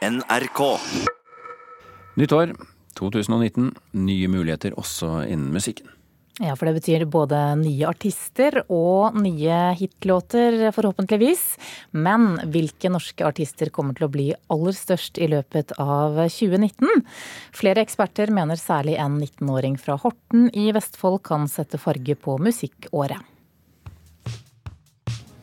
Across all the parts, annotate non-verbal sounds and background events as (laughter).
NRK. Nytt år, 2019. Nye muligheter også innen musikken. Ja, for det betyr både nye artister og nye hitlåter, forhåpentligvis. Men hvilke norske artister kommer til å bli aller størst i løpet av 2019? Flere eksperter mener særlig en 19-åring fra Horten i Vestfold kan sette farge på musikkåret.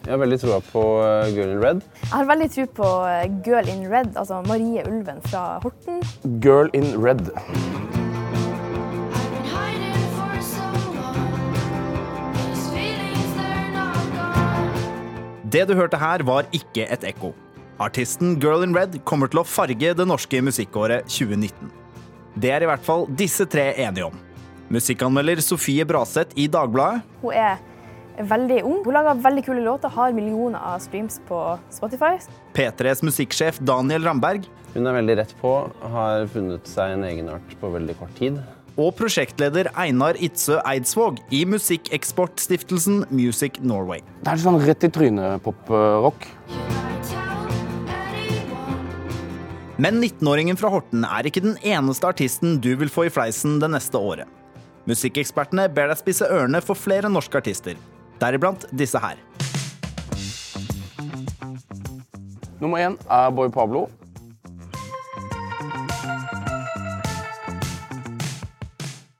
Jeg har veldig troa på eh, Girl in Red. Jeg har veldig tro på eh, Girl in Red, altså Marie Ulven fra Horten. Girl in Red. Det du hørte her, var ikke et ekko. Artisten Girl in Red kommer til å farge det norske musikkåret 2019. Det er i hvert fall disse tre enige om. Musikkanmelder Sofie Braseth i Dagbladet. Hun er veldig ung. Hun lager veldig kule låter, har millioner av streams på Spotify. P3s musikksjef Daniel Ramberg. Hun er veldig rett på, har funnet seg en egenart på veldig kort tid. Og prosjektleder Einar Itzøe Eidsvåg i musikkeksportstiftelsen Music Norway. Det er sånn rett i trynet-pop-rock. Men 19-åringen fra Horten er ikke den eneste artisten du vil få i fleisen det neste året. Musikkekspertene ber deg spisse ørene for flere norske artister, deriblant disse her. Nummer én er Boy Pablo.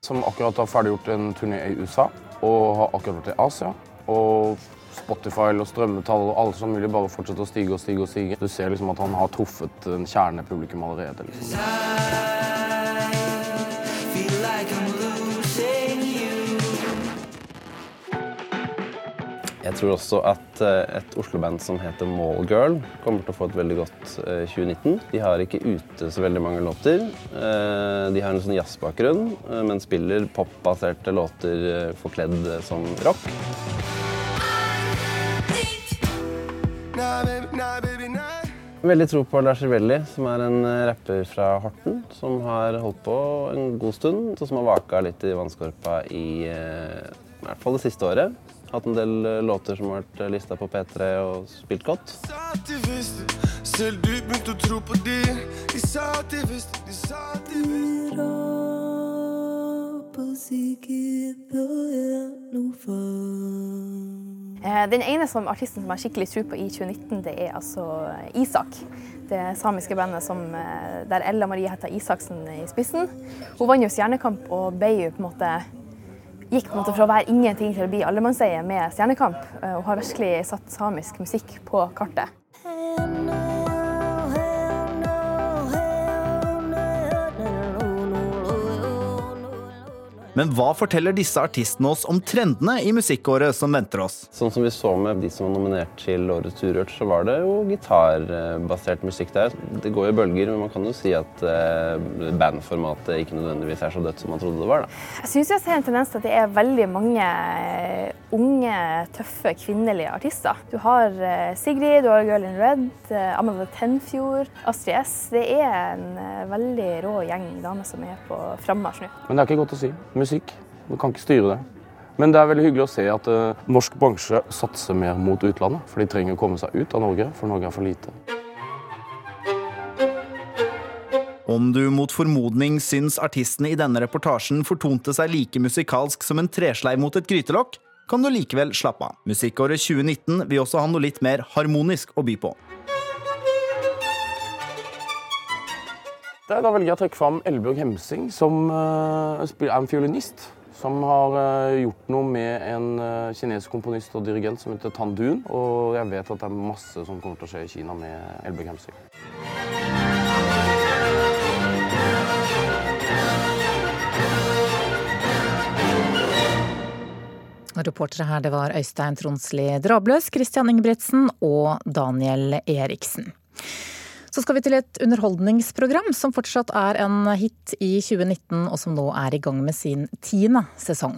Som akkurat har ferdiggjort en turné i USA og har akkurat vært i Asia. Og Spotify og strømmetall og alt som mulig bare fortsetter å stige og stige. og stige. Du ser liksom at han har truffet en kjernepublikum allerede. Liksom. Jeg tror også at eh, et Oslo-band som heter Mallgirl, kommer til å få et veldig godt eh, 2019. De har ikke ute så veldig mange låter. Eh, De har en sånn jazzbakgrunn, eh, men spiller popbaserte låter eh, forkledd eh, som rock. Veldig tro på Lars Rivelli, som er en eh, rapper fra Horten. Som har holdt på en god stund, og som har vaka litt i vannskorpa i, eh, i hvert fall det siste året. Hatt en del eh, låter som har vært lista på P3 og spilt godt. Selv du begynte å tro på det. De sa at de visste, de sa at de visste. Eh, Den ene som artisten som jeg har skikkelig tro på i 2019, det er altså Isak. Det samiske bandet som, eh, der Ella Marie Hetta Isaksen i spissen. Hun vant jo Stjernekamp og ble jo på en måte Gikk på en måte fra å være ingenting til å bli allemannseie med Stjernekamp. eh, Og har virkelig satt samisk musikk på kartet. Men hva forteller disse artistene oss om trendene i musikkåret som venter oss? Sånn som vi så med de som var nominert til Årets Urørt, så var det jo gitarbasert musikk der. Det går jo bølger, men man kan jo si at eh, bandformatet ikke nødvendigvis er så dødt som man trodde det var. da. Jeg syns jeg ser en tendens til at det er veldig mange eh, unge, tøffe kvinnelige artister. Du har eh, Sigrid, du har Girl in Red, Amanda Tenfjord, Astrid S. Det er en veldig rå gjeng damer som er på frammarsj nå. Men det er ikke godt å si. Musikk. Du kan ikke styre det. Men det er veldig hyggelig å se at uh, norsk bransje satser mer mot utlandet. For de trenger å komme seg ut av Norge, for Norge er for lite. Om du mot formodning syns artistene i denne reportasjen fortonte seg like musikalsk som en tresleiv mot et grytelokk, kan du likevel slappe av. Musikkåret 2019 vil også ha noe litt mer harmonisk å by på. Da velger jeg å trekke fram Elbjørg Hemsing, som eh, er en fiolinist. Som har eh, gjort noe med en uh, kinesisk komponist og dirigent som heter Tan Dun. Og jeg vet at det er masse som kommer til å skje i Kina med Elbjørg Hemsing. Reportere her det var Øystein Tronsli Drabløs, Christian Ingebrigtsen og Daniel Eriksen. Så skal vi til et underholdningsprogram som fortsatt er en hit i 2019, og som nå er i gang med sin tiende sesong.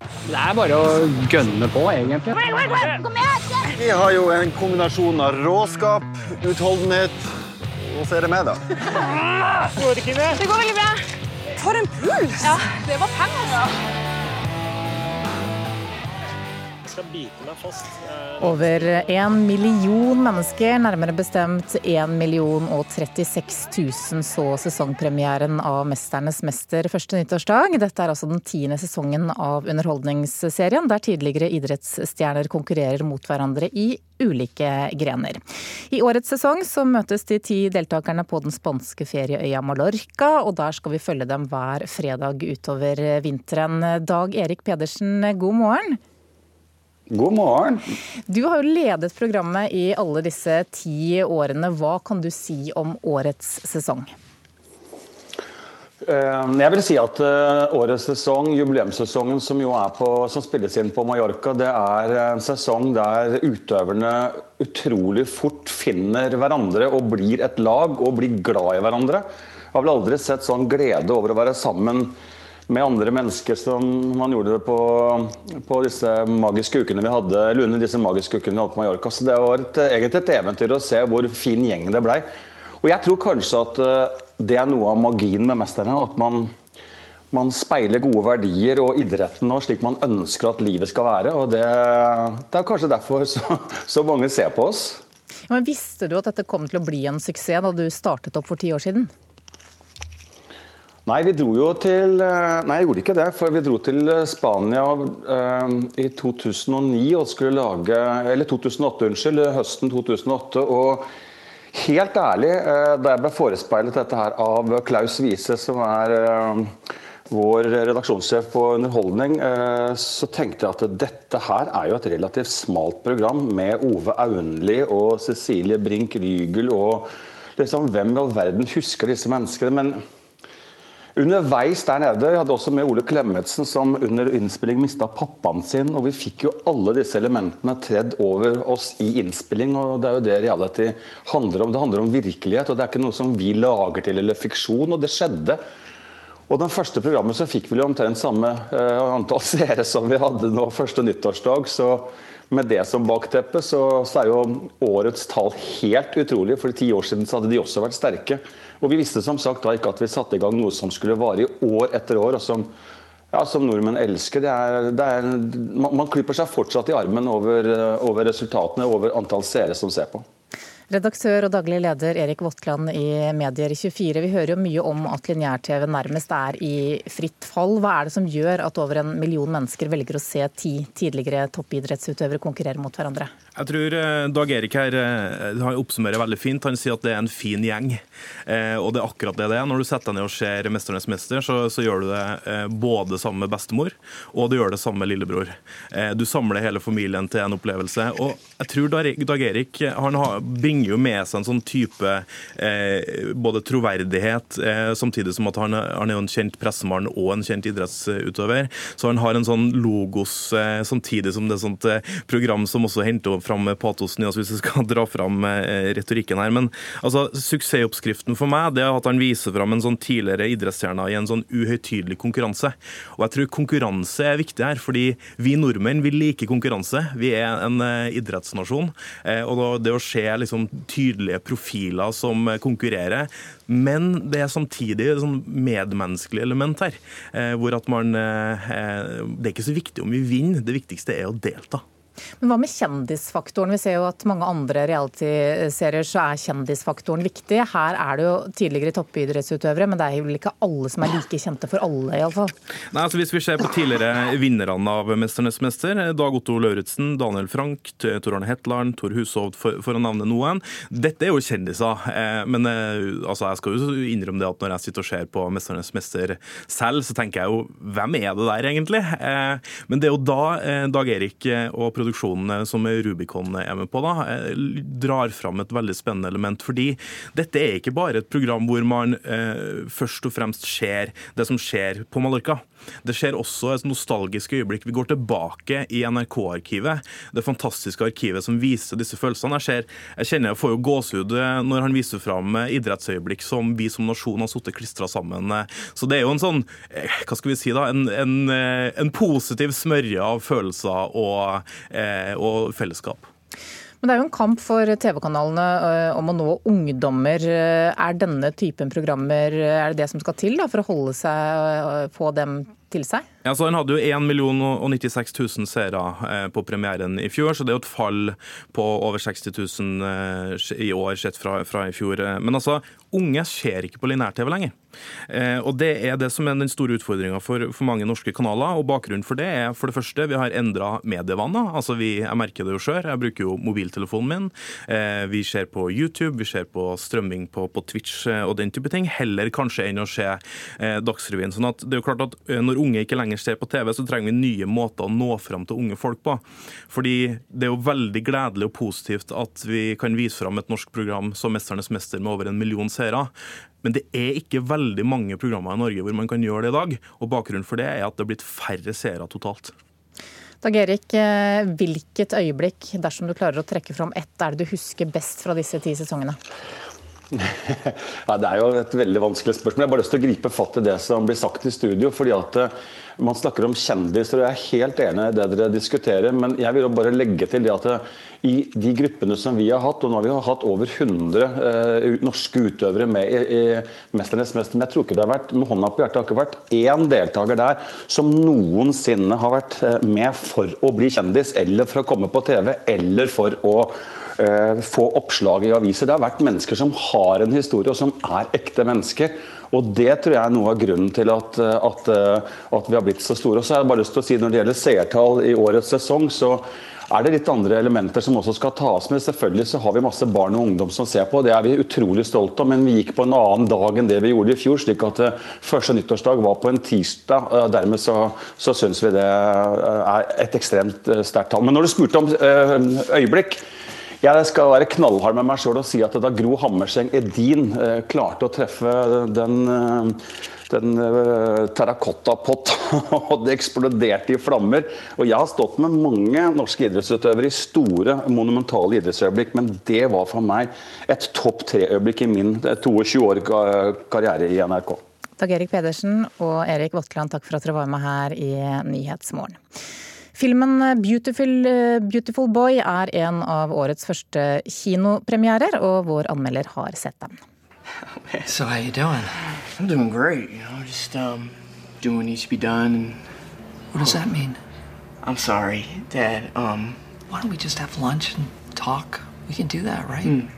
Det er bare å gønne på, egentlig. Vi har jo en kombinasjon av råskap, utholdenhet og så er det meg, da. Det ikke det? Det går veldig bra. For en puls! Ja, det var penger, altså. Skal bite meg fast. Over en million mennesker, nærmere bestemt 1 million og 36 000, så sesongpremieren av 'Mesternes mester' første nyttårsdag. Dette er altså den tiende sesongen av underholdningsserien, der tidligere idrettsstjerner konkurrerer mot hverandre i ulike grener. I årets sesong så møtes de ti deltakerne på den spanske ferieøya Mallorca, og der skal vi følge dem hver fredag utover vinteren. Dag Erik Pedersen, god morgen. God morgen. Du har jo ledet programmet i alle disse ti årene. Hva kan du si om årets sesong? Eh, jeg vil si at eh, årets sesong, jubileumssesongen som jo er på, som spilles inn på Mallorca, det er en sesong der utøverne utrolig fort finner hverandre og blir et lag og blir glad i hverandre. Jeg har vel aldri sett sånn glede over å være sammen med andre mennesker som man gjorde det på, på disse magiske ukene vi hadde under disse magiske ukene vi hadde på Mallorca. Så det var et, egentlig et eventyr å se hvor fin gjeng det blei. Og jeg tror kanskje at eh, det er noe av magien med 'Mesterne'. At man, man, speiler gode verdier og idretten og slik man ønsker at livet skal være. Og det, det er kanskje derfor så, så mange ser på oss. Men Visste du at dette kom til å bli en suksess da du startet opp for ti år siden? Nei, vi dro jo til eh, Nei, jeg gjorde ikke det. For vi dro til Spania uh, i 2009 og skulle lage Eller 2008, unnskyld. Høsten 2008. og Helt ærlig, eh, da jeg ble forespeilet dette her av Klaus Wiese, som er eh, vår redaksjonssjef på underholdning, eh, så tenkte jeg at dette her er jo et relativt smalt program med Ove Aunli og Cecilie Brink Rygel og liksom, Hvem i all verden husker disse menneskene? Men Underveis der nede jeg hadde også med Ole Klemetsen, som under innspilling mista pappaen sin. og Vi fikk jo alle disse elementene tredd over oss i innspilling. og Det er jo det reality handler om. Det handler om virkelighet, og det er ikke noe som vi lager til eller fiksjon. Og det skjedde. Og den første programmet så fikk vi jo omtrent samme uh, antall (laughs) seere som vi hadde nå første nyttårsdag. så med det som bakteppe så, så er jo årets tall helt utrolig. For ti år siden så hadde de også vært sterke. Og vi visste som sagt da ikke at vi satte i gang noe som skulle vare i år etter år. og som, ja, som nordmenn elsker. Det er, det er, man, man klipper seg fortsatt i armen over, over resultatene, over antall seere som ser på. Redaktør og daglig leder Erik Votland i Medier24. Vi hører jo mye om at lineær-TV nærmest er i fritt fall. Hva er det som gjør at over en million mennesker velger å se ti tidligere toppidrettsutøvere konkurrere mot hverandre? Jeg tror eh, Dag Erik her eh, han oppsummerer veldig fint. Han sier at det er en fin gjeng. Eh, og det er akkurat det det er. Når du setter deg ned og ser 'Mesternes mester', så, så, gjør du det både sammen med bestemor og du gjør det sammen med lillebror. Du samler hele familien til en opplevelse. Og jeg tror Dag Erik han bringer jo med seg en sånn type både troverdighet, samtidig som at han, han er jo en kjent pressemann og en kjent idrettsutøver. Så han har en sånn logos samtidig som det er sånt program som også henter fram patosen i oss hvis vi skal (laughs) dra fram eh, retorikken her. Men altså, suksessoppskriften for meg det er at han viser fram en sånn tidligere idrettsstjerne i en sånn uhøytidelig konkurranse. Og jeg tror konkurranse er viktig her, fordi vi nordmenn vil like konkurranse. Vi er en uh, idrettsnasjon. Og det å se liksom, tydelige profiler som konkurrerer, men det er samtidig et sånn medmenneskelig element her. Uh, hvor at man Det er ikke så viktig om vi vinner, det viktigste er å delta. Men hva med kjendisfaktoren? Vi ser jo at mange andre realityserier så er kjendisfaktoren viktig. Her er det jo tidligere toppidrettsutøvere, men det er jo ikke alle som er like kjente for alle, iallfall. Nei, altså Hvis vi ser på tidligere vinnerne av 'Mesternes mester', Dag Otto Lauritzen, Daniel Frank, Tor Arne Hetland, Tor Hushovd, for, for, å nevne noen. Dette er jo kjendiser. Eh, men eh, altså, jeg skal jo innrømme det at når jeg sitter og ser på 'Mesternes mester' selv, så tenker jeg jo hvem er det der, egentlig? Eh, men det er jo da Dag Erik og produksjonen som Rubicon er med på, da, eh, drar fram et veldig spennende element. Fordi dette er ikke bare et program hvor man eh, først og fremst ser det som skjer på Mallorca. Det skjer også et nostalgisk øyeblikk. Vi går tilbake i NRK-arkivet, det fantastiske arkivet som viser disse følelsene. Jeg, ser, jeg kjenner jeg får jo gåsehud eh, når han viser fram eh, idrettsøyeblikk som vi som nasjon har sittet klistra sammen. Så det er jo en sånn, hva skal vi si da, en, en, en positiv smørje av følelser og, og fellesskap. Men det er jo en kamp for TV-kanalene eh, om å nå ungdommer. Er denne typen programmer er det det som skal til da, for å holde seg, få dem til seg? Ja, så Han hadde jo 1 096 000 seere eh, på premieren i fjor, så det er jo et fall på over 60 000 eh, i år sett fra, fra i fjor. Men altså, unge ser ikke på lineær-TV lenger. Eh, og Det er det som er den store utfordringa for, for, mange norske kanaler. og Bakgrunnen for det er for det første vi har endra medievaner. Altså jeg merker det jo sjøl, jeg bruker jo mobiltelefonen min. Vi ser på YouTube, vi ser på strømming på, på Twitch og den type ting. Heller kanskje enn å se Dagsrevyen. sånn at det er jo klart at Når unge ikke lenger ser på TV, så trenger vi nye måter å nå fram til unge folk på. Fordi det er jo veldig gledelig og positivt at vi kan vise fram et norsk program som 'Mesternes mester' med over en million seere. Men det er ikke veldig mange programmer i Norge hvor man kan gjøre det i dag. Og bakgrunnen for det er at det har blitt færre seere totalt. Dag Erik, eh, hvilket øyeblikk, dersom du klarer å trekke fram ett, er det du husker best fra disse ti sesongene? Ja, det er jo et veldig vanskelig spørsmål. Jeg har bare lyst til å gripe fatt i det som blir sagt i studio. fordi at eh, Man snakker om kjendiser, og jeg er helt enig i det dere diskuterer. Men jeg vil bare legge til det at eh, i de gruppene som vi har hatt, og nå har vi hatt over 100 eh, norske utøvere med i, i 'Mesternes mester', men jeg tror ikke det har vært med hånda på hjertet, det har ikke vært én deltaker der som noensinne har vært eh, med for å bli kjendis, eller for å komme på TV, eller for å få oppslag i aviser. Det har vært mennesker som har en historie, og som er ekte mennesker. Og Det tror jeg er noe av grunnen til at, at, at vi har blitt så store. Og så har jeg bare lyst til å si Når det gjelder seertall i årets sesong, så er det litt andre elementer som også skal tas med. Selvfølgelig så har vi masse barn og ungdom som ser på, det er vi utrolig stolte av. Men vi gikk på en annen dag enn det vi gjorde i fjor, slik at første nyttårsdag var på en tirsdag. og dermed så, så syns vi det er et ekstremt sterkt tall. Men når du spurte om øyeblikk jeg skal være knallhard med meg sjøl og si at da Gro Hammerseng Edin klarte å treffe den en uh, terrakottapott, (laughs) og det eksploderte i flammer. Og jeg har stått med mange norske idrettsutøvere i store, monumentale idrettsøyeblikk, men det var for meg et topp tre-øyeblikk i min 22 år karriere i NRK. Dag Erik Pedersen og Erik Votland, takk for at dere var med her i Nyhetsmorgen. Filmen Beautiful, Beautiful, Boy er en av årets første kinopremierer, og vår anmelder har sett den. So how you doing? I'm doing great. You know, just um, doing what needs to be done. What does that mean? I'm sorry, Dad. Um, why don't we just have lunch and talk? We can do that, right? Mm.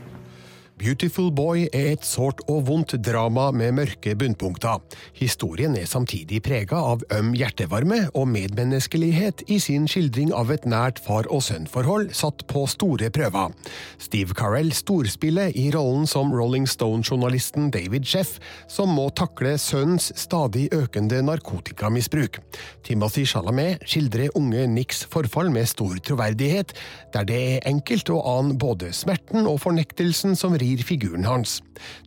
Beautiful Boy er et sårt og vondt drama med mørke bunnpunkter. Historien er samtidig prega av øm hjertevarme og medmenneskelighet i sin skildring av et nært far-og-sønn-forhold satt på store prøver. Steve Carell storspiller i rollen som Rolling Stone-journalisten David Sheff, som må takle sønnens stadig økende narkotikamisbruk. Timothy Chalamet skildrer unge Nicks forfall med stor troverdighet, der det er enkelt å ane både smerten og fornektelsen som rir figuren hans.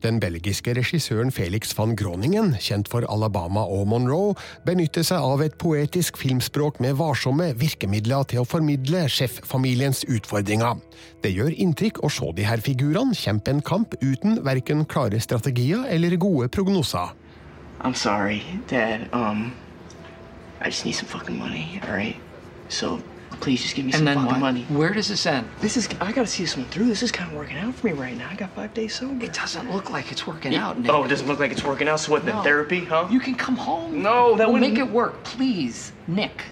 Den belgiske regissøren Felix van Groningen, kjent for Alabama og Monroe, benytter seg av et poetisk filmspråk med varsomme virkemidler til å formidle sjeffamiliens utfordringer. Det gjør inntrykk å se de her figurene kjempe en kamp uten verken klare strategier eller gode prognoser. I'm sorry, Dad. Um, I just need some fucking money, all right? So Please just give me some fucking what? money. Where does this end? This is. I gotta see this one through. This is kind of working out for me right now. I got five days sober. It doesn't look like it's working yeah. out, Nick. Oh, it doesn't look like it's working out. So what? No. Then therapy, huh? You can come home. No, that wouldn't make it work, please, Nick.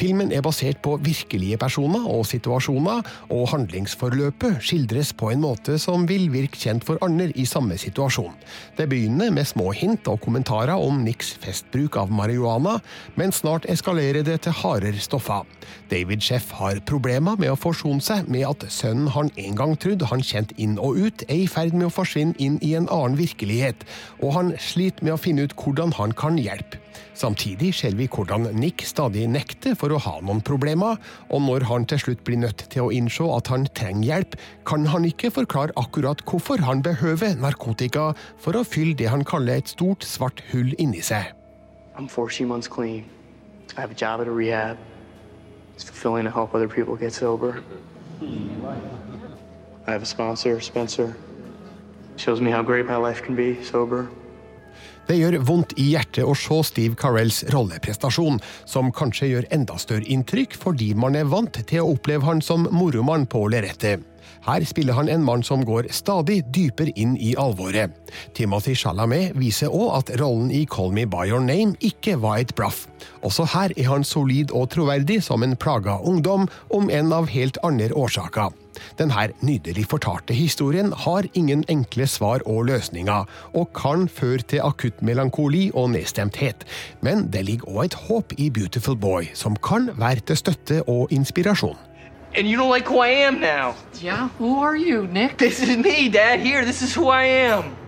Filmen er basert på virkelige personer og situasjoner, og handlingsforløpet skildres på en måte som vil virke kjent for andre i samme situasjon. Det begynner med små hint og kommentarer om Nicks festbruk av marihuana, men snart eskalerer det til hardere stoffer. David Sheff har problemer med å forsone seg med at sønnen han en gang trodde han kjente inn og ut, er i ferd med å forsvinne inn i en annen virkelighet, og han sliter med å finne ut hvordan han kan hjelpe. Samtidig ser vi hvordan Nick stadig nekter for å ha noen problemer, og når han til slutt blir nødt til å innse at han trenger hjelp, kan han ikke forklare akkurat hvorfor han behøver narkotika for å fylle det han kaller et stort, svart hull inni seg. I'm 14 months clean. I have a job at a rehab. It's fulfilling to help other people get sober. I have a sponsor, Spencer. Shows me how great my life can be sober. Det gjør vondt i hjertet å se Steve Carells rolleprestasjon, som kanskje gjør enda større inntrykk fordi man er vant til å oppleve han som moromann på lerretet. Her spiller han en mann som går stadig dypere inn i alvoret. Timothy Chalamet viser òg at rollen i Call Me By Your Name ikke var et blaff. Også her er han solid og troverdig som en plaga ungdom, om en av helt andre årsaker. Denne nydelig fortalte historien har ingen enkle svar og løsninger, og kan føre til akutt melankoli og nedstemthet. Men det ligger òg et håp i Beautiful Boy, som kan være til støtte og inspirasjon. And you don't like who I am now. Yeah, who are you, Nick? This is me, Dad. Here, this is who I am.